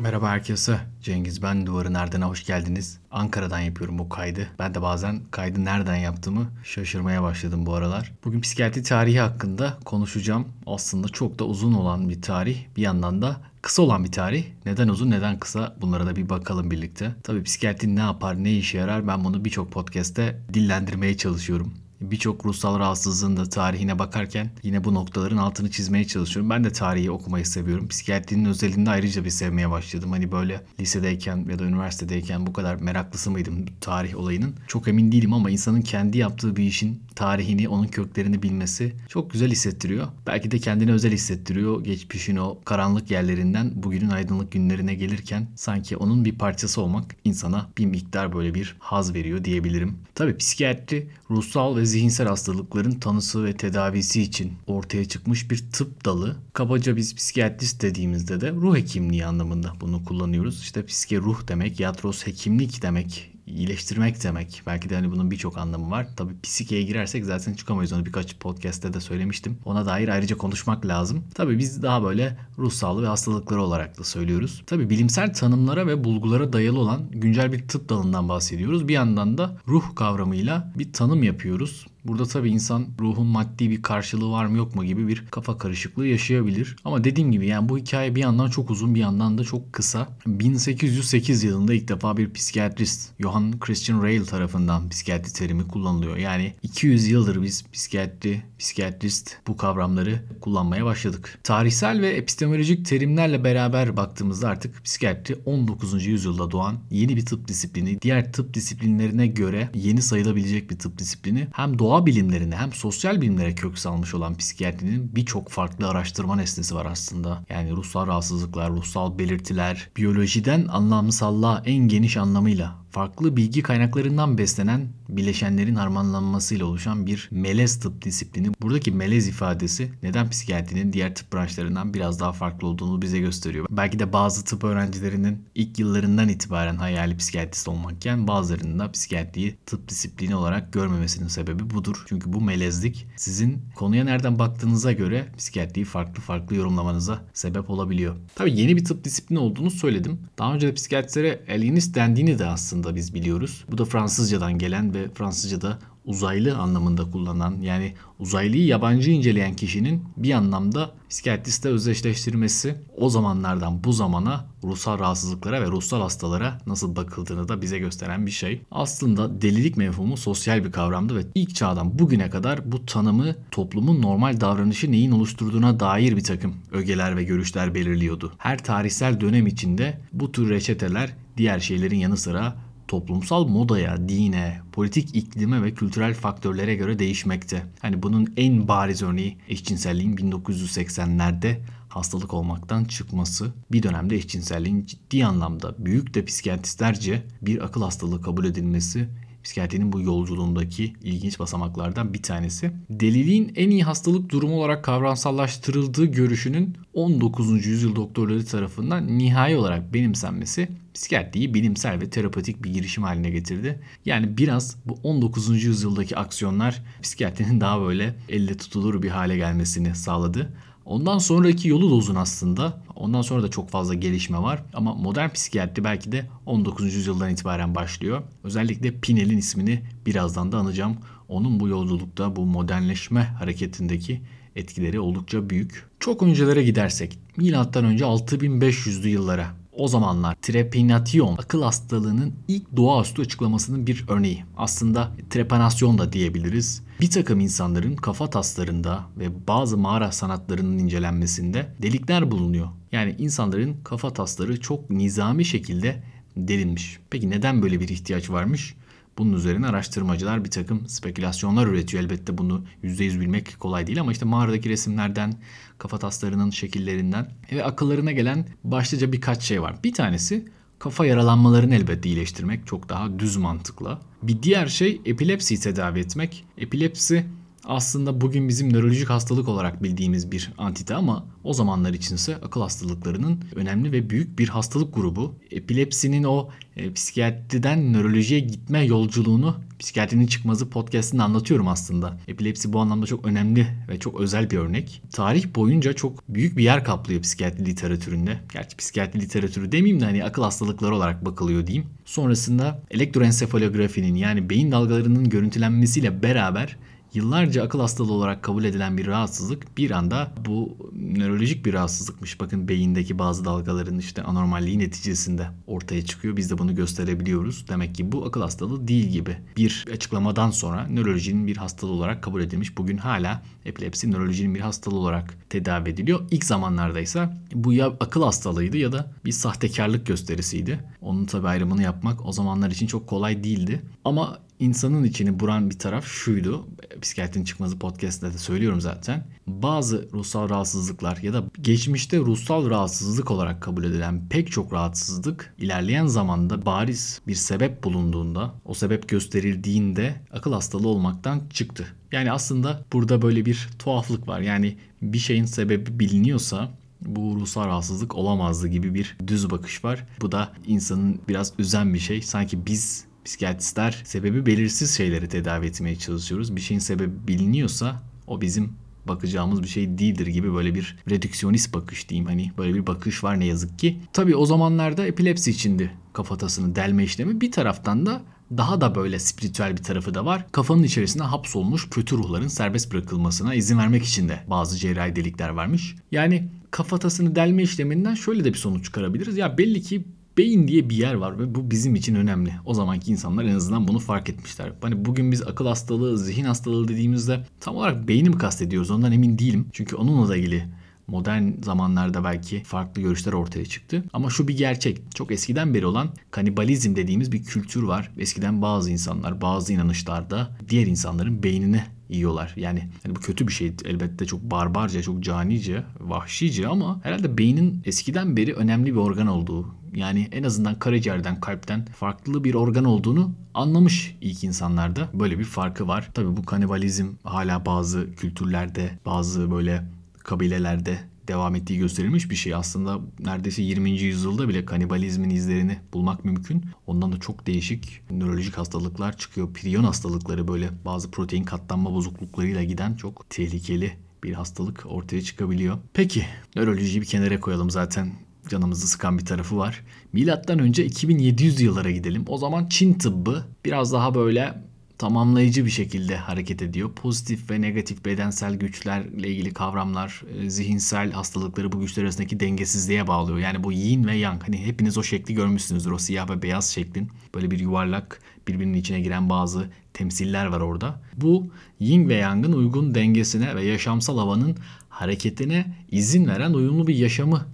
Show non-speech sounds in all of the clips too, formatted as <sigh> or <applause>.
Merhaba herkese. Cengiz ben Duvarı Nereden hoş geldiniz. Ankara'dan yapıyorum bu kaydı. Ben de bazen kaydı nereden yaptığımı şaşırmaya başladım bu aralar. Bugün psikiyatri tarihi hakkında konuşacağım. Aslında çok da uzun olan bir tarih. Bir yandan da kısa olan bir tarih. Neden uzun neden kısa bunlara da bir bakalım birlikte. Tabii psikiyatri ne yapar ne işe yarar ben bunu birçok podcast'te dillendirmeye çalışıyorum birçok ruhsal rahatsızlığın da tarihine bakarken yine bu noktaların altını çizmeye çalışıyorum. Ben de tarihi okumayı seviyorum. Psikiyatrinin özelinde ayrıca bir sevmeye başladım. Hani böyle lisedeyken ya da üniversitedeyken bu kadar meraklısı mıydım tarih olayının? Çok emin değilim ama insanın kendi yaptığı bir işin tarihini, onun köklerini bilmesi çok güzel hissettiriyor. Belki de kendine özel hissettiriyor. Geçmişin o karanlık yerlerinden bugünün aydınlık günlerine gelirken sanki onun bir parçası olmak insana bir miktar böyle bir haz veriyor diyebilirim. Tabii psikiyatri ruhsal ve zihinsel hastalıkların tanısı ve tedavisi için ortaya çıkmış bir tıp dalı. Kabaca biz psikiyatrist dediğimizde de ruh hekimliği anlamında bunu kullanıyoruz. İşte psike ruh demek, yatros hekimlik demek iyileştirmek demek. Belki de hani bunun birçok anlamı var. Tabii psikeye girersek zaten çıkamayız onu birkaç podcast'te de söylemiştim. Ona dair ayrıca konuşmak lazım. Tabii biz daha böyle ruh sağlığı ve hastalıkları olarak da söylüyoruz. Tabii bilimsel tanımlara ve bulgulara dayalı olan güncel bir tıp dalından bahsediyoruz. Bir yandan da ruh kavramıyla bir tanım yapıyoruz. Burada tabii insan ruhun maddi bir karşılığı var mı yok mu gibi bir kafa karışıklığı yaşayabilir. Ama dediğim gibi yani bu hikaye bir yandan çok uzun bir yandan da çok kısa. 1808 yılında ilk defa bir psikiyatrist Johann Christian Reil tarafından psikiyatri terimi kullanılıyor. Yani 200 yıldır biz psikiyatri, psikiyatrist bu kavramları kullanmaya başladık. Tarihsel ve epistemolojik terimlerle beraber baktığımızda artık psikiyatri 19. yüzyılda doğan yeni bir tıp disiplini. Diğer tıp disiplinlerine göre yeni sayılabilecek bir tıp disiplini. Hem doğa doğa bilimlerine hem sosyal bilimlere kök salmış olan psikiyatrinin birçok farklı araştırma nesnesi var aslında. Yani ruhsal rahatsızlıklar, ruhsal belirtiler, biyolojiden anlamsallığa en geniş anlamıyla farklı bilgi kaynaklarından beslenen bileşenlerin harmanlanmasıyla oluşan bir melez tıp disiplini. Buradaki melez ifadesi neden psikiyatrinin diğer tıp branşlarından biraz daha farklı olduğunu bize gösteriyor. Belki de bazı tıp öğrencilerinin ilk yıllarından itibaren hayali psikiyatrist olmakken bazılarının da psikiyatriyi tıp disiplini olarak görmemesinin sebebi budur. Çünkü bu melezlik sizin konuya nereden baktığınıza göre psikiyatriyi farklı farklı yorumlamanıza sebep olabiliyor. Tabii yeni bir tıp disiplini olduğunu söyledim. Daha önce de psikiyatrilere alienist dendiğini de aslında da biz biliyoruz. Bu da Fransızcadan gelen ve Fransızcada uzaylı anlamında kullanılan yani uzaylıyı yabancı inceleyen kişinin bir anlamda psikiyatriste özdeşleştirmesi o zamanlardan bu zamana ruhsal rahatsızlıklara ve ruhsal hastalara nasıl bakıldığını da bize gösteren bir şey. Aslında delilik mevhumu sosyal bir kavramdı ve ilk çağdan bugüne kadar bu tanımı toplumun normal davranışı neyin oluşturduğuna dair bir takım ögeler ve görüşler belirliyordu. Her tarihsel dönem içinde bu tür reçeteler diğer şeylerin yanı sıra toplumsal modaya, dine, politik iklime ve kültürel faktörlere göre değişmekte. Hani bunun en bariz örneği eşcinselliğin 1980'lerde hastalık olmaktan çıkması. Bir dönemde eşcinselliğin ciddi anlamda büyük de psikiyatristlerce bir akıl hastalığı kabul edilmesi psikiyatrinin bu yolculuğundaki ilginç basamaklardan bir tanesi. Deliliğin en iyi hastalık durumu olarak kavramsallaştırıldığı görüşünün 19. yüzyıl doktorları tarafından nihai olarak benimsenmesi psikiyatriyi bilimsel ve terapatik bir girişim haline getirdi. Yani biraz bu 19. yüzyıldaki aksiyonlar psikiyatrinin daha böyle elle tutulur bir hale gelmesini sağladı. Ondan sonraki yolu da uzun aslında. Ondan sonra da çok fazla gelişme var. Ama modern psikiyatri belki de 19. yüzyıldan itibaren başlıyor. Özellikle Pinel'in ismini birazdan da anacağım. Onun bu yolculukta bu modernleşme hareketindeki etkileri oldukça büyük. Çok öncelere gidersek milattan önce 6500'lü yıllara o zamanlar trepinasyon akıl hastalığının ilk doğaüstü açıklamasının bir örneği. Aslında trepanasyon da diyebiliriz. Bir takım insanların kafa taslarında ve bazı mağara sanatlarının incelenmesinde delikler bulunuyor. Yani insanların kafa tasları çok nizami şekilde delinmiş. Peki neden böyle bir ihtiyaç varmış? Bunun üzerine araştırmacılar bir takım spekülasyonlar üretiyor. Elbette bunu %100 bilmek kolay değil ama işte mağaradaki resimlerden, kafa taslarının şekillerinden ve akıllarına gelen başlıca birkaç şey var. Bir tanesi kafa yaralanmalarını elbette iyileştirmek çok daha düz mantıkla. Bir diğer şey epilepsiyi tedavi etmek. Epilepsi aslında bugün bizim nörolojik hastalık olarak bildiğimiz bir antite ama o zamanlar içinse akıl hastalıklarının önemli ve büyük bir hastalık grubu. Epilepsinin o e, psikiyatriden nörolojiye gitme yolculuğunu Psikiyatrinin Çıkmazı podcastinde anlatıyorum aslında. Epilepsi bu anlamda çok önemli ve çok özel bir örnek. Tarih boyunca çok büyük bir yer kaplıyor psikiyatri literatüründe. Gerçi psikiyatri literatürü demeyeyim de hani akıl hastalıkları olarak bakılıyor diyeyim. Sonrasında elektroensefalografinin yani beyin dalgalarının görüntülenmesiyle beraber yıllarca akıl hastalığı olarak kabul edilen bir rahatsızlık bir anda bu nörolojik bir rahatsızlıkmış. Bakın beyindeki bazı dalgaların işte anormalliği neticesinde ortaya çıkıyor. Biz de bunu gösterebiliyoruz. Demek ki bu akıl hastalığı değil gibi. Bir açıklamadan sonra nörolojinin bir hastalığı olarak kabul edilmiş. Bugün hala epilepsi nörolojinin bir hastalığı olarak tedavi ediliyor. İlk zamanlarda ise bu ya akıl hastalığıydı ya da bir sahtekarlık gösterisiydi. Onun tabi ayrımını yapmak o zamanlar için çok kolay değildi. Ama insanın içini buran bir taraf şuydu. Psikiyatrinin çıkmazı podcast'te de söylüyorum zaten. Bazı ruhsal rahatsızlıklar ya da geçmişte ruhsal rahatsızlık olarak kabul edilen pek çok rahatsızlık ilerleyen zamanda bariz bir sebep bulunduğunda, o sebep gösterildiğinde akıl hastalığı olmaktan çıktı. Yani aslında burada böyle bir tuhaflık var. Yani bir şeyin sebebi biliniyorsa bu ruhsal rahatsızlık olamazdı gibi bir düz bakış var. Bu da insanın biraz üzen bir şey. Sanki biz psikiyatristler sebebi belirsiz şeyleri tedavi etmeye çalışıyoruz. Bir şeyin sebebi biliniyorsa o bizim bakacağımız bir şey değildir gibi böyle bir redüksiyonist bakış diyeyim hani böyle bir bakış var ne yazık ki. Tabi o zamanlarda epilepsi içindi kafatasını delme işlemi bir taraftan da daha da böyle spiritüel bir tarafı da var. Kafanın içerisinde hapsolmuş kötü ruhların serbest bırakılmasına izin vermek için de bazı cerrahi delikler varmış. Yani kafatasını delme işleminden şöyle de bir sonuç çıkarabiliriz. Ya belli ki beyin diye bir yer var ve bu bizim için önemli. O zamanki insanlar en azından bunu fark etmişler. Hani bugün biz akıl hastalığı, zihin hastalığı dediğimizde tam olarak beyni mi kastediyoruz ondan emin değilim. Çünkü onunla da ilgili modern zamanlarda belki farklı görüşler ortaya çıktı. Ama şu bir gerçek. Çok eskiden beri olan kanibalizm dediğimiz bir kültür var. Eskiden bazı insanlar bazı inanışlarda diğer insanların beynini yiyorlar. Yani hani bu kötü bir şey elbette çok barbarca, çok canice, vahşice ama herhalde beynin eskiden beri önemli bir organ olduğu yani en azından karaciğerden, kalpten farklı bir organ olduğunu anlamış ilk insanlarda. Böyle bir farkı var. Tabi bu kanibalizm hala bazı kültürlerde, bazı böyle kabilelerde devam ettiği gösterilmiş bir şey. Aslında neredeyse 20. yüzyılda bile kanibalizmin izlerini bulmak mümkün. Ondan da çok değişik nörolojik hastalıklar çıkıyor. Priyon hastalıkları böyle bazı protein katlanma bozukluklarıyla giden çok tehlikeli bir hastalık ortaya çıkabiliyor. Peki nörolojiyi bir kenara koyalım zaten canımızı sıkan bir tarafı var. Milattan önce 2700 yıllara gidelim. O zaman Çin tıbbı biraz daha böyle tamamlayıcı bir şekilde hareket ediyor. Pozitif ve negatif bedensel güçlerle ilgili kavramlar, e, zihinsel hastalıkları bu güçler arasındaki dengesizliğe bağlıyor. Yani bu yin ve yang. Hani hepiniz o şekli görmüşsünüzdür. O siyah ve beyaz şeklin. Böyle bir yuvarlak birbirinin içine giren bazı temsiller var orada. Bu yin ve yangın uygun dengesine ve yaşamsal havanın hareketine izin veren uyumlu bir yaşamı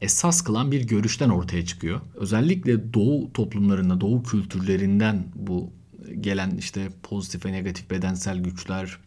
esas kılan bir görüşten ortaya çıkıyor. Özellikle doğu toplumlarında, doğu kültürlerinden bu gelen işte pozitif ve negatif bedensel güçler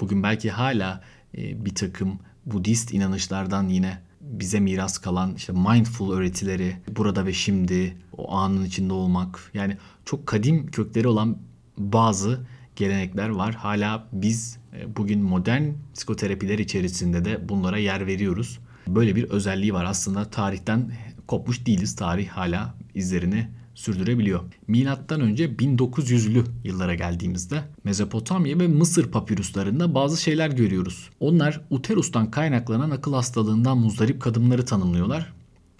bugün belki hala e, bir takım Budist inanışlardan yine bize miras kalan işte mindful öğretileri, burada ve şimdi, o anın içinde olmak. Yani çok kadim kökleri olan bazı gelenekler var. Hala biz e, bugün modern psikoterapiler içerisinde de bunlara yer veriyoruz. Böyle bir özelliği var. Aslında tarihten kopmuş değiliz. Tarih hala izlerini sürdürebiliyor. Milattan önce 1900'lü yıllara geldiğimizde Mezopotamya ve Mısır papirüslerinde bazı şeyler görüyoruz. Onlar uterustan kaynaklanan akıl hastalığından muzdarip kadınları tanımlıyorlar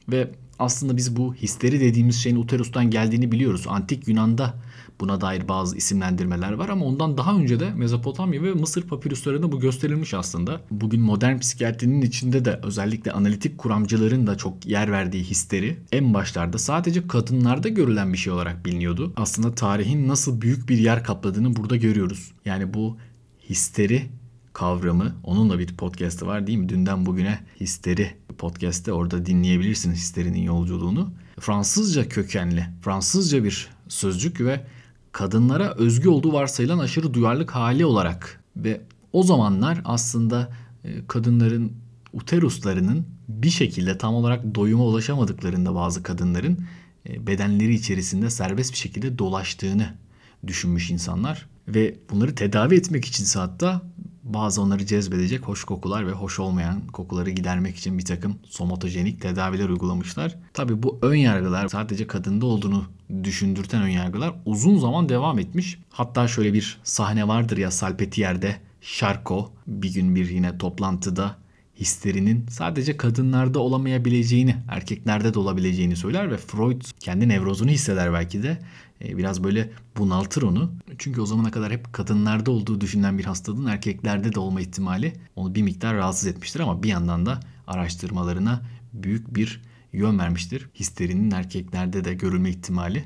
ve aslında biz bu histeri dediğimiz şeyin uterustan geldiğini biliyoruz. Antik Yunan'da Buna dair bazı isimlendirmeler var ama ondan daha önce de Mezopotamya ve Mısır papirüslerinde bu gösterilmiş aslında. Bugün modern psikiyatrinin içinde de özellikle analitik kuramcıların da çok yer verdiği histeri en başlarda sadece kadınlarda görülen bir şey olarak biliniyordu. Aslında tarihin nasıl büyük bir yer kapladığını burada görüyoruz. Yani bu histeri kavramı onun da bir podcast'ı var değil mi? Dünden bugüne histeri podcast'te orada dinleyebilirsiniz histerinin yolculuğunu. Fransızca kökenli, Fransızca bir sözcük ve kadınlara özgü olduğu varsayılan aşırı duyarlılık hali olarak ve o zamanlar aslında e, kadınların uteruslarının bir şekilde tam olarak doyuma ulaşamadıklarında bazı kadınların e, bedenleri içerisinde serbest bir şekilde dolaştığını düşünmüş insanlar ve bunları tedavi etmek içinse hatta bazı onları cezbedecek hoş kokular ve hoş olmayan kokuları gidermek için bir takım somatojenik tedaviler uygulamışlar. Tabi bu ön yargılar sadece kadında olduğunu düşündürten ön yargılar uzun zaman devam etmiş. Hatta şöyle bir sahne vardır ya Salpetier'de Şarko bir gün bir yine toplantıda hislerinin sadece kadınlarda olamayabileceğini, erkeklerde de olabileceğini söyler ve Freud kendi nevrozunu hisseder belki de. E, biraz böyle bunaltır onu. Çünkü o zamana kadar hep kadınlarda olduğu düşünülen bir hastalığın erkeklerde de olma ihtimali onu bir miktar rahatsız etmiştir ama bir yandan da araştırmalarına büyük bir yön vermiştir. Histerinin erkeklerde de görülme ihtimali.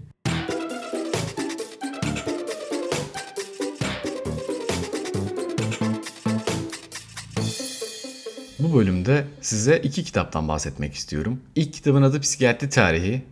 Bu bölümde size iki kitaptan bahsetmek istiyorum. İlk kitabın adı Psikiyatri Tarihi.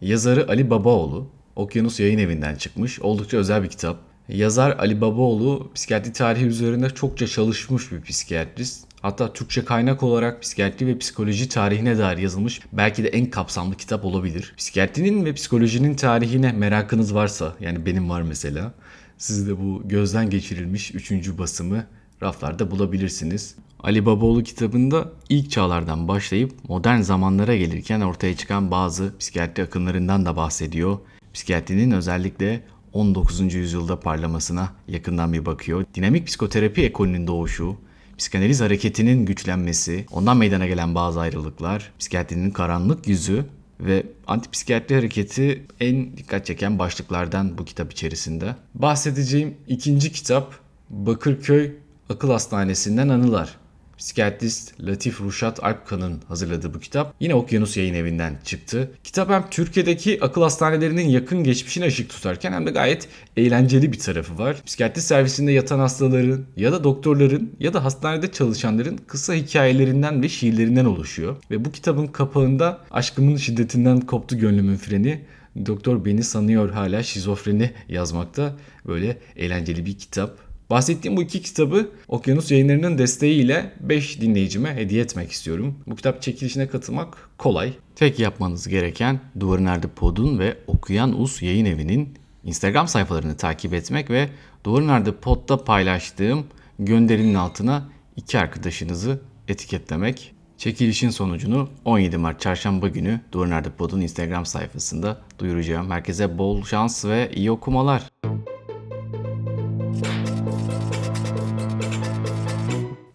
Yazarı Ali Babaoğlu. Okyanus Yayın Evi'nden çıkmış. Oldukça özel bir kitap. Yazar Ali Babaoğlu psikiyatri tarihi üzerinde çokça çalışmış bir psikiyatrist. Hatta Türkçe kaynak olarak psikiyatri ve psikoloji tarihine dair yazılmış belki de en kapsamlı kitap olabilir. Psikiyatrinin ve psikolojinin tarihine merakınız varsa yani benim var mesela siz de bu gözden geçirilmiş 3. basımı raflarda bulabilirsiniz. Ali Babaoğlu kitabında ilk çağlardan başlayıp modern zamanlara gelirken ortaya çıkan bazı psikiyatri akımlarından da bahsediyor. Psikiyatrinin özellikle 19. yüzyılda parlamasına yakından bir bakıyor. Dinamik psikoterapi ekolünün doğuşu, psikanaliz hareketinin güçlenmesi, ondan meydana gelen bazı ayrılıklar, psikiyatrinin karanlık yüzü ve antipsikiyatri hareketi en dikkat çeken başlıklardan bu kitap içerisinde. Bahsedeceğim ikinci kitap Bakırköy Akıl Hastanesi'nden Anılar. Psikiyatrist Latif Ruşat Alpkan'ın hazırladığı bu kitap yine Okyanus Yayın Evi'nden çıktı. Kitap hem Türkiye'deki akıl hastanelerinin yakın geçmişine ışık tutarken hem de gayet eğlenceli bir tarafı var. Psikiyatri servisinde yatan hastaların ya da doktorların ya da hastanede çalışanların kısa hikayelerinden ve şiirlerinden oluşuyor. Ve bu kitabın kapağında aşkımın şiddetinden koptu gönlümün freni Doktor beni sanıyor hala şizofreni yazmakta. Böyle eğlenceli bir kitap. Bahsettiğim bu iki kitabı Okyanus yayınlarının desteğiyle 5 dinleyicime hediye etmek istiyorum. Bu kitap çekilişine katılmak kolay. Tek yapmanız gereken Duvarın Erdi Pod'un ve Okuyan Us yayın evinin Instagram sayfalarını takip etmek ve Duvarın Erdi Pod'da paylaştığım gönderinin altına iki arkadaşınızı etiketlemek. Çekilişin sonucunu 17 Mart Çarşamba günü Duvarın Erdi Pod'un Instagram sayfasında duyuracağım. Herkese bol şans ve iyi okumalar.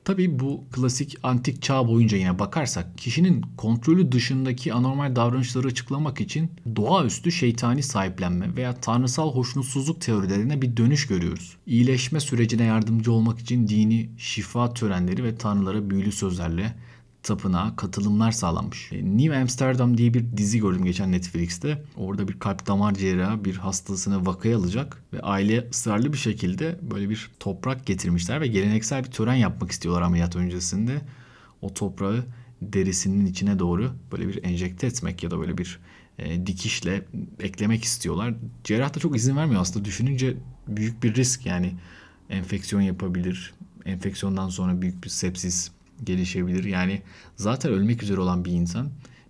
Tabii bu klasik antik çağ boyunca yine bakarsak kişinin kontrolü dışındaki anormal davranışları açıklamak için doğaüstü şeytani sahiplenme veya tanrısal hoşnutsuzluk teorilerine bir dönüş görüyoruz. İyileşme sürecine yardımcı olmak için dini şifa törenleri ve tanrılara büyülü sözlerle tapınağa katılımlar sağlanmış. E, New Amsterdam diye bir dizi gördüm geçen Netflix'te. Orada bir kalp damar cerrahı bir hastasını vakaya alacak ve aile ısrarlı bir şekilde böyle bir toprak getirmişler ve geleneksel bir tören yapmak istiyorlar ameliyat öncesinde. O toprağı derisinin içine doğru böyle bir enjekte etmek ya da böyle bir e, dikişle eklemek istiyorlar. Cerrah da çok izin vermiyor aslında düşününce büyük bir risk yani enfeksiyon yapabilir. Enfeksiyondan sonra büyük bir sepsis gelişebilir. Yani zaten ölmek üzere olan bir insan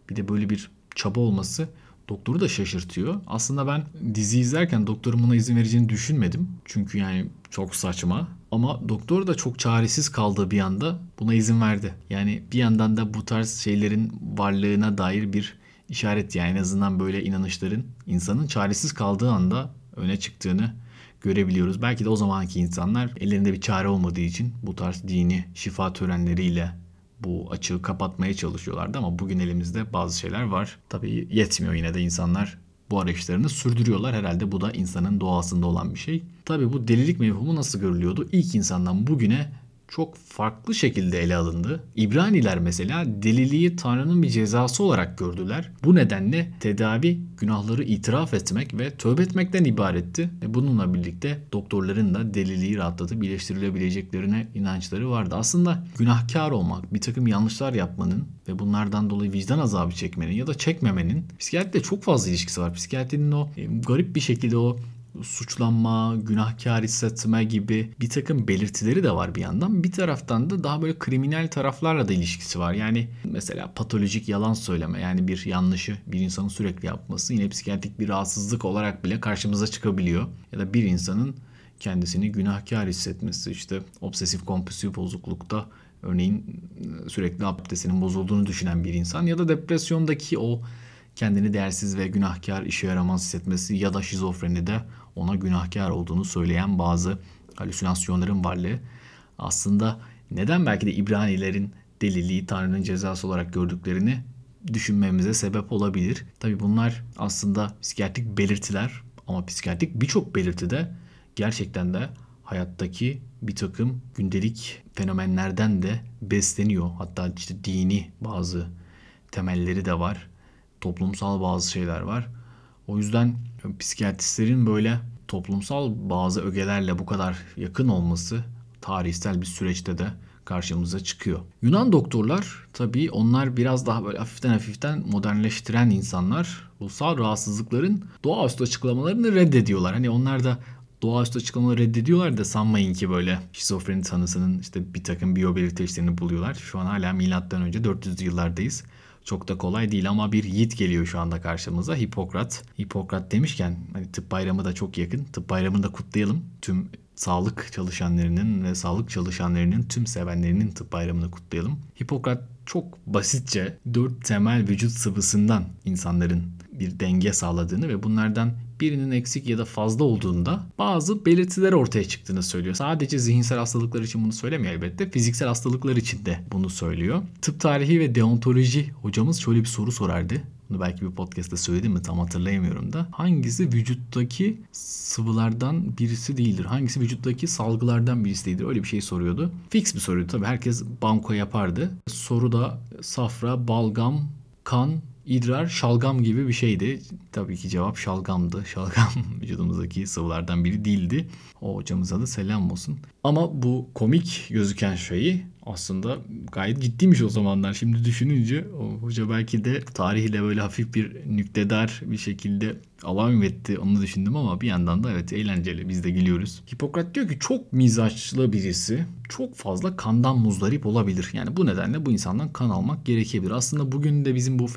bir de böyle bir çaba olması doktoru da şaşırtıyor. Aslında ben dizi izlerken doktorun buna izin vereceğini düşünmedim. Çünkü yani çok saçma. Ama doktor da çok çaresiz kaldığı bir anda buna izin verdi. Yani bir yandan da bu tarz şeylerin varlığına dair bir işaret yani en azından böyle inanışların insanın çaresiz kaldığı anda öne çıktığını görebiliyoruz. Belki de o zamanki insanlar ellerinde bir çare olmadığı için bu tarz dini şifa törenleriyle bu açığı kapatmaya çalışıyorlardı ama bugün elimizde bazı şeyler var. Tabii yetmiyor yine de insanlar bu arayışlarını sürdürüyorlar. Herhalde bu da insanın doğasında olan bir şey. Tabii bu delilik mevhumu nasıl görülüyordu? İlk insandan bugüne çok farklı şekilde ele alındı. İbraniler mesela deliliği Tanrı'nın bir cezası olarak gördüler. Bu nedenle tedavi günahları itiraf etmek ve tövbe etmekten ibaretti. Ve bununla birlikte doktorların da deliliği rahatlatıp iyileştirilebileceklerine inançları vardı. Aslında günahkar olmak, bir takım yanlışlar yapmanın ve bunlardan dolayı vicdan azabı çekmenin ya da çekmemenin psikiyatriyle çok fazla ilişkisi var. Psikiyatrinin o e, garip bir şekilde o suçlanma, günahkar hissetme gibi bir takım belirtileri de var bir yandan. Bir taraftan da daha böyle kriminal taraflarla da ilişkisi var. Yani mesela patolojik yalan söyleme yani bir yanlışı bir insanın sürekli yapması yine psikiyatrik bir rahatsızlık olarak bile karşımıza çıkabiliyor. Ya da bir insanın kendisini günahkar hissetmesi işte obsesif kompulsif bozuklukta örneğin sürekli abdestinin bozulduğunu düşünen bir insan ya da depresyondaki o kendini değersiz ve günahkar işe yaramaz hissetmesi ya da şizofrenide ona günahkar olduğunu söyleyen bazı halüsinasyonların varlığı aslında neden belki de İbranilerin deliliği Tanrı'nın cezası olarak gördüklerini düşünmemize sebep olabilir. Tabi bunlar aslında psikiyatrik belirtiler ama psikiyatrik birçok belirti de gerçekten de hayattaki bir takım gündelik fenomenlerden de besleniyor. Hatta işte dini bazı temelleri de var. Toplumsal bazı şeyler var. O yüzden psikiyatristlerin böyle toplumsal bazı ögelerle bu kadar yakın olması tarihsel bir süreçte de karşımıza çıkıyor. Yunan doktorlar tabii onlar biraz daha böyle hafiften hafiften modernleştiren insanlar. Ruhsal rahatsızlıkların doğaüstü açıklamalarını reddediyorlar. Hani onlar da doğaüstü açıklamaları reddediyorlar da sanmayın ki böyle şizofreni tanısının işte bir takım biyobelirteçlerini buluyorlar. Şu an hala milattan önce 400'lü yıllardayız. Çok da kolay değil ama bir yiğit geliyor şu anda karşımıza. Hipokrat. Hipokrat demişken hani tıp bayramı da çok yakın. Tıp bayramını da kutlayalım. Tüm sağlık çalışanlarının ve sağlık çalışanlarının tüm sevenlerinin tıp bayramını kutlayalım. Hipokrat çok basitçe dört temel vücut sıvısından insanların bir denge sağladığını ve bunlardan birinin eksik ya da fazla olduğunda bazı belirtiler ortaya çıktığını söylüyor. Sadece zihinsel hastalıklar için bunu söylemiyor elbette. Fiziksel hastalıklar için de bunu söylüyor. Tıp tarihi ve deontoloji hocamız şöyle bir soru sorardı. Bunu belki bir podcast'ta söyledim mi tam hatırlayamıyorum da. Hangisi vücuttaki sıvılardan birisi değildir? Hangisi vücuttaki salgılardan birisi değildir? Öyle bir şey soruyordu. Fix bir soruydu tabii. Herkes banko yapardı. Soruda safra, balgam, kan, idrar şalgam gibi bir şeydi. Tabii ki cevap şalgamdı. <laughs> Şalgam vücudumuzdaki sıvılardan biri değildi. O hocamıza da selam olsun. Ama bu komik gözüken şeyi aslında gayet ciddiymiş o zamanlar. Şimdi düşününce o hoca belki de tarihle böyle hafif bir nüktedar bir şekilde alay mı etti onu düşündüm ama bir yandan da evet eğlenceli biz de gülüyoruz. Hipokrat diyor ki çok mizaçlı birisi çok fazla kandan muzdarip olabilir. Yani bu nedenle bu insandan kan almak gerekebilir. Aslında bugün de bizim bu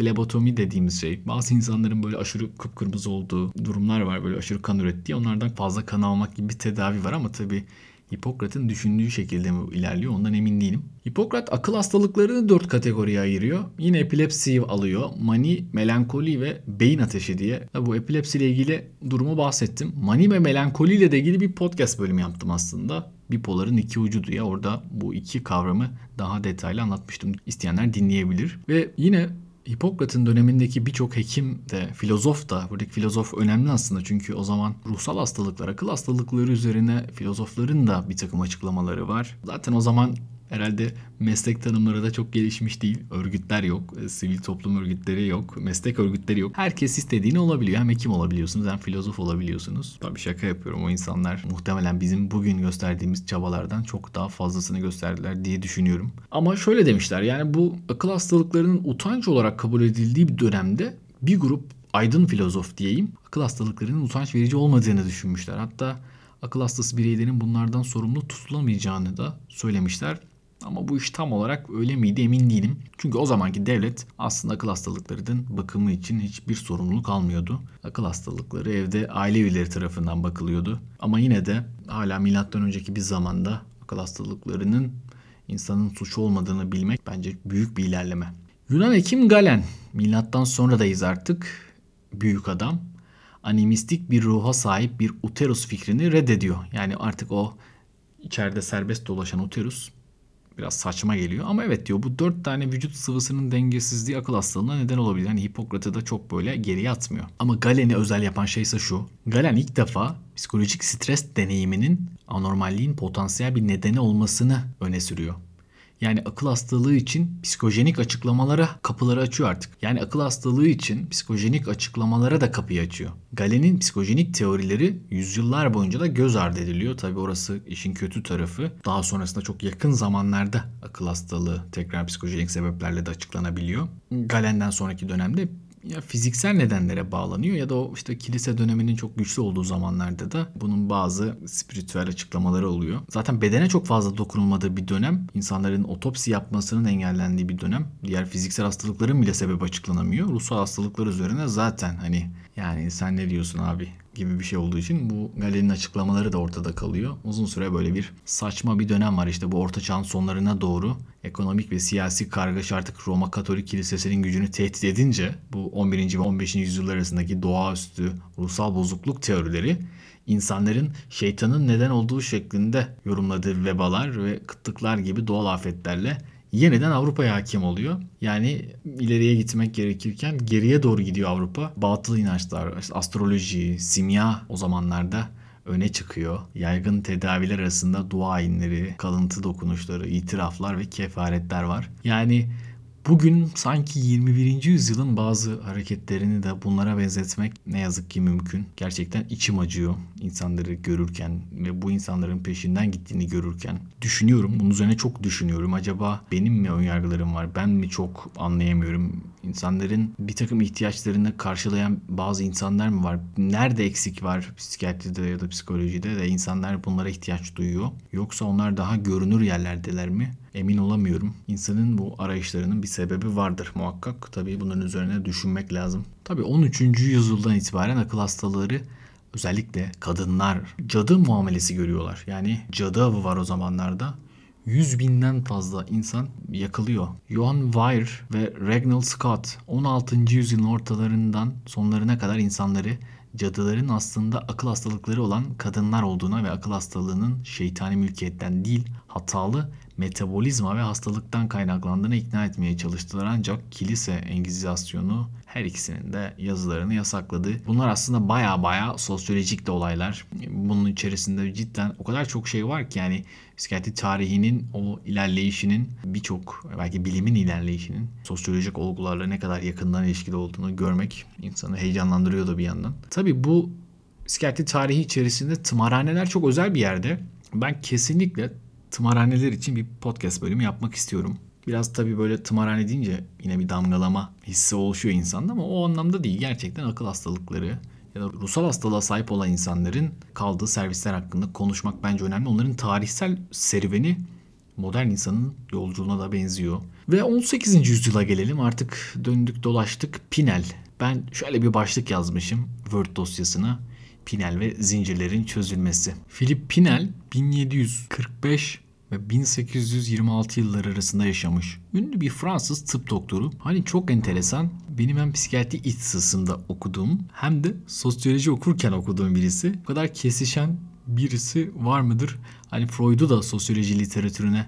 flebotomi dediğimiz şey bazı insanların böyle aşırı kıpkırmızı olduğu durumlar var böyle aşırı kan ürettiği onlardan fazla kan almak gibi bir tedavi var ama tabii Hipokrat'ın düşündüğü şekilde mi ilerliyor ondan emin değilim. Hipokrat akıl hastalıklarını dört kategoriye ayırıyor. Yine epilepsiyi alıyor. Mani, melankoli ve beyin ateşi diye. Bu epilepsi ile ilgili durumu bahsettim. Mani ve melankoli ile ilgili bir podcast bölümü yaptım aslında. Bipoların iki ucu diye orada bu iki kavramı daha detaylı anlatmıştım. İsteyenler dinleyebilir. Ve yine Hipokrat'ın dönemindeki birçok hekim de filozof da buradaki filozof önemli aslında çünkü o zaman ruhsal hastalıklar, akıl hastalıkları üzerine filozofların da bir takım açıklamaları var. Zaten o zaman herhalde meslek tanımları da çok gelişmiş değil. Örgütler yok, e, sivil toplum örgütleri yok, meslek örgütleri yok. Herkes istediğini olabiliyor. Hem hekim olabiliyorsunuz hem filozof olabiliyorsunuz. Tabii şaka yapıyorum. O insanlar muhtemelen bizim bugün gösterdiğimiz çabalardan çok daha fazlasını gösterdiler diye düşünüyorum. Ama şöyle demişler yani bu akıl hastalıklarının utanç olarak kabul edildiği bir dönemde bir grup aydın filozof diyeyim akıl hastalıklarının utanç verici olmadığını düşünmüşler. Hatta akıl hastası bireylerin bunlardan sorumlu tutulamayacağını da söylemişler. Ama bu iş tam olarak öyle miydi emin değilim. Çünkü o zamanki devlet aslında akıl hastalıklarının bakımı için hiçbir sorumluluk almıyordu. Akıl hastalıkları evde aile üyeleri tarafından bakılıyordu. Ama yine de hala milattan önceki bir zamanda akıl hastalıklarının insanın suçu olmadığını bilmek bence büyük bir ilerleme. Yunan hekim Galen, milattan sonradayız artık. Büyük adam. Animistik bir ruha sahip bir uterus fikrini reddediyor. Yani artık o içeride serbest dolaşan uterus biraz saçma geliyor. Ama evet diyor bu dört tane vücut sıvısının dengesizliği akıl hastalığına neden olabilir. Yani Hipokrat'ı da çok böyle geriye atmıyor. Ama Galen'i özel yapan şey ise şu. Galen ilk defa psikolojik stres deneyiminin anormalliğin potansiyel bir nedeni olmasını öne sürüyor. Yani akıl hastalığı için psikojenik açıklamalara kapıları açıyor artık. Yani akıl hastalığı için psikojenik açıklamalara da kapıyı açıyor. Galen'in psikojenik teorileri yüzyıllar boyunca da göz ardı ediliyor. Tabi orası işin kötü tarafı. Daha sonrasında çok yakın zamanlarda akıl hastalığı tekrar psikojenik sebeplerle de açıklanabiliyor. Galen'den sonraki dönemde ya fiziksel nedenlere bağlanıyor ya da o işte kilise döneminin çok güçlü olduğu zamanlarda da bunun bazı spiritüel açıklamaları oluyor. Zaten bedene çok fazla dokunulmadığı bir dönem, insanların otopsi yapmasının engellendiği bir dönem. Diğer fiziksel hastalıkların bile sebep açıklanamıyor. Ruhsal hastalıklar üzerine zaten hani yani sen ne diyorsun abi? Gibi bir şey olduğu için bu galerinin açıklamaları da ortada kalıyor. Uzun süre böyle bir saçma bir dönem var işte bu orta çağın sonlarına doğru ekonomik ve siyasi kargaşa artık Roma Katolik Kilisesi'nin gücünü tehdit edince bu 11. ve 15. yüzyıllar arasındaki doğaüstü ruhsal bozukluk teorileri insanların şeytanın neden olduğu şeklinde yorumladığı vebalar ve kıtlıklar gibi doğal afetlerle yeniden Avrupa'ya hakim oluyor. Yani ileriye gitmek gerekirken geriye doğru gidiyor Avrupa. Batıl inançlar, astroloji, simya o zamanlarda öne çıkıyor. Yaygın tedaviler arasında dua inleri, kalıntı dokunuşları, itiraflar ve kefaretler var. Yani Bugün sanki 21. yüzyılın bazı hareketlerini de bunlara benzetmek ne yazık ki mümkün. Gerçekten içim acıyor insanları görürken ve bu insanların peşinden gittiğini görürken. Düşünüyorum, bunun üzerine çok düşünüyorum. Acaba benim mi önyargılarım var? Ben mi çok anlayamıyorum? İnsanların bir takım ihtiyaçlarını karşılayan bazı insanlar mı var? Nerede eksik var psikiyatride ya da psikolojide de insanlar bunlara ihtiyaç duyuyor? Yoksa onlar daha görünür yerlerdeler mi? Emin olamıyorum. İnsanın bu arayışlarının bir sebebi vardır muhakkak. Tabii bunların üzerine düşünmek lazım. Tabii 13. yüzyıldan itibaren akıl hastaları özellikle kadınlar cadı muamelesi görüyorlar. Yani cadı avı var o zamanlarda. 100 binden fazla insan yakılıyor. Johann Weir ve Reginald Scott 16. yüzyılın ortalarından sonlarına kadar insanları cadıların aslında akıl hastalıkları olan kadınlar olduğuna ve akıl hastalığının şeytani mülkiyetten değil hatalı metabolizma ve hastalıktan kaynaklandığını ikna etmeye çalıştılar ancak kilise engizisyonu her ikisinin de yazılarını yasakladı. Bunlar aslında baya baya sosyolojik de olaylar. Bunun içerisinde cidden o kadar çok şey var ki yani psikiyatri tarihinin o ilerleyişinin birçok belki bilimin ilerleyişinin sosyolojik olgularla ne kadar yakından ilişkili olduğunu görmek insanı heyecanlandırıyordu bir yandan. Tabii bu psikiyatri tarihi içerisinde tımarhaneler çok özel bir yerde. Ben kesinlikle tımarhaneler için bir podcast bölümü yapmak istiyorum. Biraz tabii böyle tımarhane deyince yine bir damgalama hissi oluşuyor insanda ama o anlamda değil. Gerçekten akıl hastalıkları ya da ruhsal hastalığa sahip olan insanların kaldığı servisler hakkında konuşmak bence önemli. Onların tarihsel serüveni modern insanın yolculuğuna da benziyor. Ve 18. yüzyıla gelelim artık döndük dolaştık Pinel. Ben şöyle bir başlık yazmışım Word dosyasına. Pinel ve zincirlerin çözülmesi. Philip Pinel 1745 ve 1826 yılları arasında yaşamış. Ünlü bir Fransız tıp doktoru. Hani çok enteresan. Benim hem psikiyatri ihtisasımda okuduğum hem de sosyoloji okurken okuduğum birisi. Bu kadar kesişen birisi var mıdır? Hani Freud'u da sosyoloji literatürüne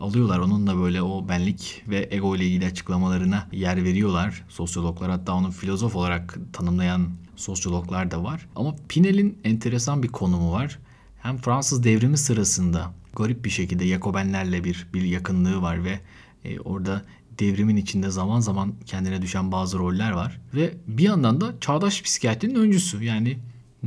alıyorlar. Onun da böyle o benlik ve ego ile ilgili açıklamalarına yer veriyorlar. Sosyologlar hatta onu filozof olarak tanımlayan sosyologlar da var. Ama Pinel'in enteresan bir konumu var. Hem Fransız devrimi sırasında garip bir şekilde Yakobenlerle bir bir yakınlığı var ve e, orada devrimin içinde zaman zaman kendine düşen bazı roller var. Ve bir yandan da çağdaş psikiyatrinin öncüsü. Yani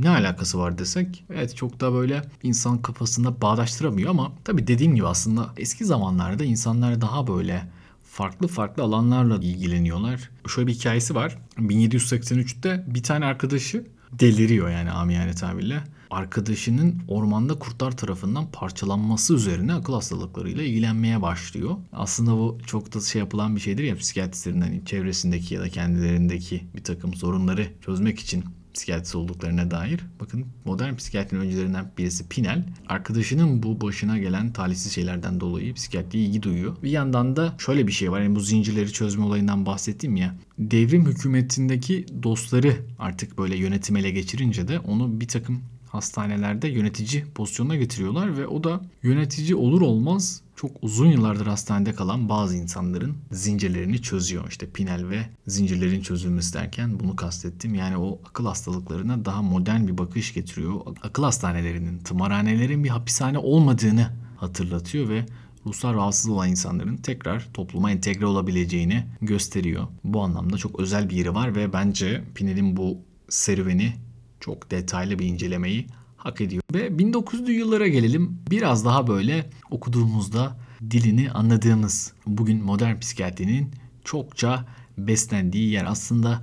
ne alakası var desek evet çok da böyle insan kafasında bağdaştıramıyor ama tabii dediğim gibi aslında eski zamanlarda insanlar daha böyle farklı farklı alanlarla ilgileniyorlar. Şöyle bir hikayesi var. 1783'te bir tane arkadaşı deliriyor yani amiyane tabirle. Arkadaşının ormanda kurtlar tarafından parçalanması üzerine akıl hastalıklarıyla ilgilenmeye başlıyor. Aslında bu çok da şey yapılan bir şeydir ya psikiyatristlerin hani çevresindeki ya da kendilerindeki bir takım sorunları çözmek için psikiyatrist olduklarına dair. Bakın modern psikiyatrinin öncülerinden birisi Pinel. Arkadaşının bu başına gelen talihsiz şeylerden dolayı psikiyatriye ilgi duyuyor. Bir yandan da şöyle bir şey var. Yani bu zincirleri çözme olayından bahsettim ya. Devrim hükümetindeki dostları artık böyle yönetim ele geçirince de onu bir takım hastanelerde yönetici pozisyonuna getiriyorlar ve o da yönetici olur olmaz çok uzun yıllardır hastanede kalan bazı insanların zincirlerini çözüyor. İşte Pinel ve zincirlerin çözülmesi derken bunu kastettim. Yani o akıl hastalıklarına daha modern bir bakış getiriyor. Akıl hastanelerinin, tımarhanelerin bir hapishane olmadığını hatırlatıyor ve ruhsal rahatsız olan insanların tekrar topluma entegre olabileceğini gösteriyor. Bu anlamda çok özel bir yeri var ve bence Pinel'in bu serüveni çok detaylı bir incelemeyi hak ediyor. Ve 1900'lü yıllara gelelim. Biraz daha böyle okuduğumuzda dilini anladığımız bugün modern psikiyatrinin çokça beslendiği yer. Aslında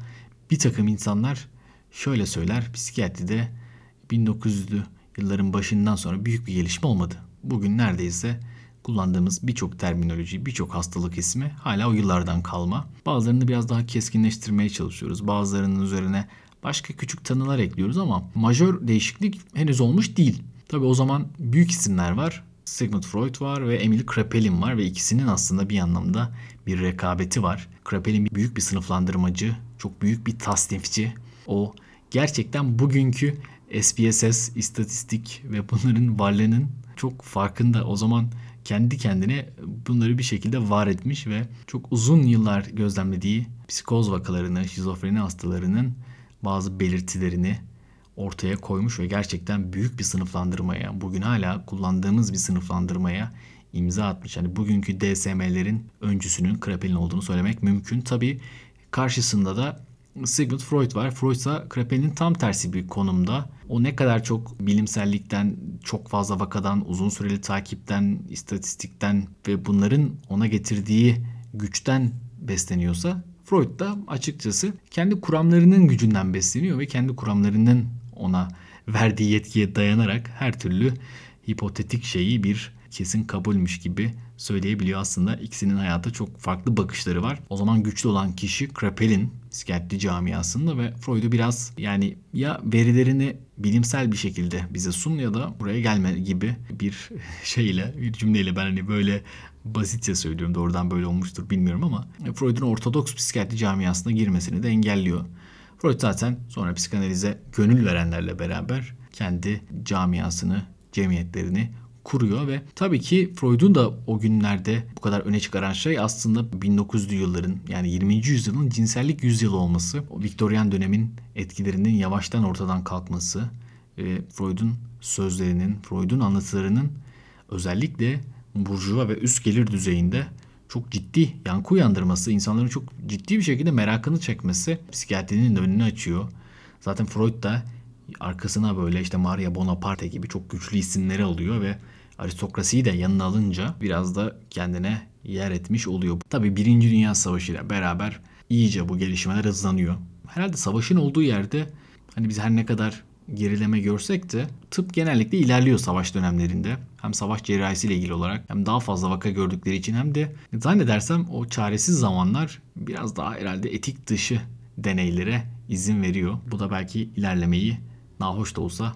bir takım insanlar şöyle söyler psikiyatride 1900'lü yılların başından sonra büyük bir gelişme olmadı. Bugün neredeyse kullandığımız birçok terminoloji, birçok hastalık ismi hala o yıllardan kalma. Bazılarını biraz daha keskinleştirmeye çalışıyoruz. Bazılarının üzerine başka küçük tanılar ekliyoruz ama majör değişiklik henüz olmuş değil. Tabi o zaman büyük isimler var. Sigmund Freud var ve Emil Kraepelin var ve ikisinin aslında bir anlamda bir rekabeti var. Kraepelin büyük bir sınıflandırmacı, çok büyük bir tasnifçi. O gerçekten bugünkü SPSS, istatistik ve bunların varlığının çok farkında. O zaman kendi kendine bunları bir şekilde var etmiş ve çok uzun yıllar gözlemlediği psikoz vakalarını, şizofreni hastalarının bazı belirtilerini ortaya koymuş ve gerçekten büyük bir sınıflandırmaya, bugün hala kullandığımız bir sınıflandırmaya imza atmış. Yani bugünkü DSM'lerin öncüsünün Krapel'in olduğunu söylemek mümkün. Tabii karşısında da Sigmund Freud var. Freud ise Kraepel'in tam tersi bir konumda. O ne kadar çok bilimsellikten, çok fazla vakadan, uzun süreli takipten, istatistikten ve bunların ona getirdiği güçten besleniyorsa Freud da açıkçası kendi kuramlarının gücünden besleniyor ve kendi kuramlarının ona verdiği yetkiye dayanarak her türlü hipotetik şeyi bir kesin kabulmüş gibi söyleyebiliyor aslında. İkisinin hayata çok farklı bakışları var. O zaman güçlü olan kişi Krapel'in psikiyatri camiasında ve Freud'u biraz yani ya verilerini bilimsel bir şekilde bize sun ya da buraya gelme gibi bir <laughs> şeyle bir cümleyle ben hani böyle basitçe söylüyorum doğrudan böyle olmuştur bilmiyorum ama Freud'un ortodoks psikiyatri camiasına girmesini de engelliyor. Freud zaten sonra psikanalize gönül verenlerle beraber kendi camiasını, cemiyetlerini kuruyor ve tabii ki Freud'un da o günlerde bu kadar öne çıkaran şey aslında 1900'lü yılların yani 20. yüzyılın cinsellik yüzyılı olması. O Viktoryan dönemin etkilerinin yavaştan ortadan kalkması ve Freud'un sözlerinin, Freud'un anlatılarının özellikle burjuva ve üst gelir düzeyinde çok ciddi yankı uyandırması, insanların çok ciddi bir şekilde merakını çekmesi psikiyatrinin önünü açıyor. Zaten Freud da arkasına böyle işte Maria Bonaparte gibi çok güçlü isimleri alıyor ve aristokrasiyi de yanına alınca biraz da kendine yer etmiş oluyor. Tabi Birinci Dünya Savaşı ile beraber iyice bu gelişmeler hızlanıyor. Herhalde savaşın olduğu yerde hani biz her ne kadar gerileme görsek de tıp genellikle ilerliyor savaş dönemlerinde. Hem savaş cerrahisiyle ilgili olarak hem daha fazla vaka gördükleri için hem de zannedersem o çaresiz zamanlar biraz daha herhalde etik dışı deneylere izin veriyor. Bu da belki ilerlemeyi nahoş da olsa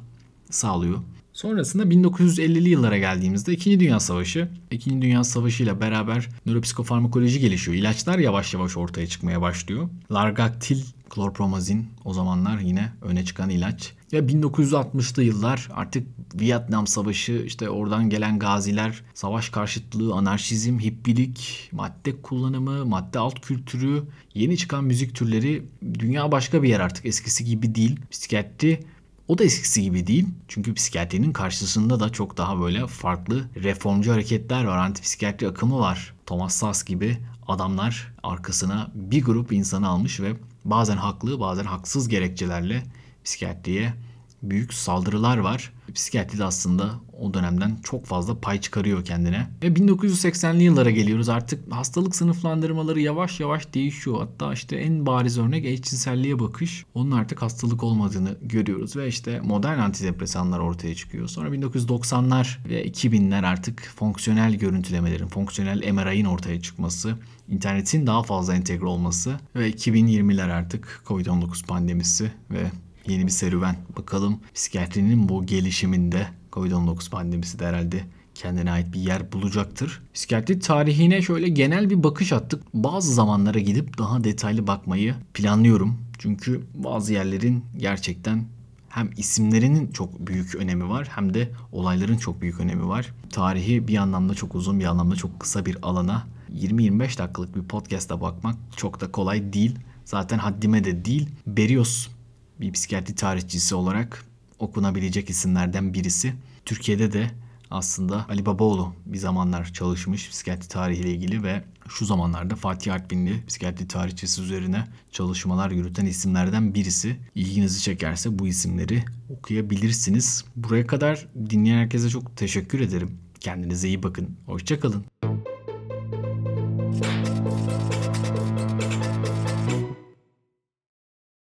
sağlıyor. Sonrasında 1950'li yıllara geldiğimizde 2. Dünya Savaşı. 2. Dünya Savaşı ile beraber nöropsikofarmakoloji gelişiyor. İlaçlar yavaş yavaş ortaya çıkmaya başlıyor. Largaktil, klorpromazin o zamanlar yine öne çıkan ilaç. Ve 1960'lı yıllar artık Vietnam Savaşı, işte oradan gelen gaziler, savaş karşıtlığı, anarşizm, hippilik, madde kullanımı, madde alt kültürü, yeni çıkan müzik türleri dünya başka bir yer artık eskisi gibi değil. Psikiyatri o da eskisi gibi değil. Çünkü psikiyatrinin karşısında da çok daha böyle farklı reformcu hareketler var. Antipsikiyatri akımı var. Thomas Sass gibi adamlar arkasına bir grup insanı almış ve bazen haklı bazen haksız gerekçelerle psikiyatriye büyük saldırılar var. Psikiyatri de aslında o dönemden çok fazla pay çıkarıyor kendine. Ve 1980'li yıllara geliyoruz. Artık hastalık sınıflandırmaları yavaş yavaş değişiyor. Hatta işte en bariz örnek eşcinselliğe bakış. Onun artık hastalık olmadığını görüyoruz ve işte modern antidepresanlar ortaya çıkıyor. Sonra 1990'lar ve 2000'ler artık fonksiyonel görüntülemelerin, fonksiyonel MRI'nin ortaya çıkması, internetin daha fazla entegre olması ve 2020'ler artık Covid-19 pandemisi ve yeni bir serüven. Bakalım psikiyatrinin bu gelişiminde Covid-19 pandemisi de herhalde kendine ait bir yer bulacaktır. Psikiyatri tarihine şöyle genel bir bakış attık. Bazı zamanlara gidip daha detaylı bakmayı planlıyorum. Çünkü bazı yerlerin gerçekten hem isimlerinin çok büyük önemi var hem de olayların çok büyük önemi var. Tarihi bir anlamda çok uzun bir anlamda çok kısa bir alana 20-25 dakikalık bir podcast'a bakmak çok da kolay değil. Zaten haddime de değil. Berios bir psikiyatri tarihçisi olarak okunabilecek isimlerden birisi. Türkiye'de de aslında Ali Babaoğlu bir zamanlar çalışmış psikiyatri tarihiyle ilgili ve şu zamanlarda Fatih Artvinli psikiyatri tarihçisi üzerine çalışmalar yürüten isimlerden birisi. İlginizi çekerse bu isimleri okuyabilirsiniz. Buraya kadar dinleyen herkese çok teşekkür ederim. Kendinize iyi bakın. Hoşçakalın.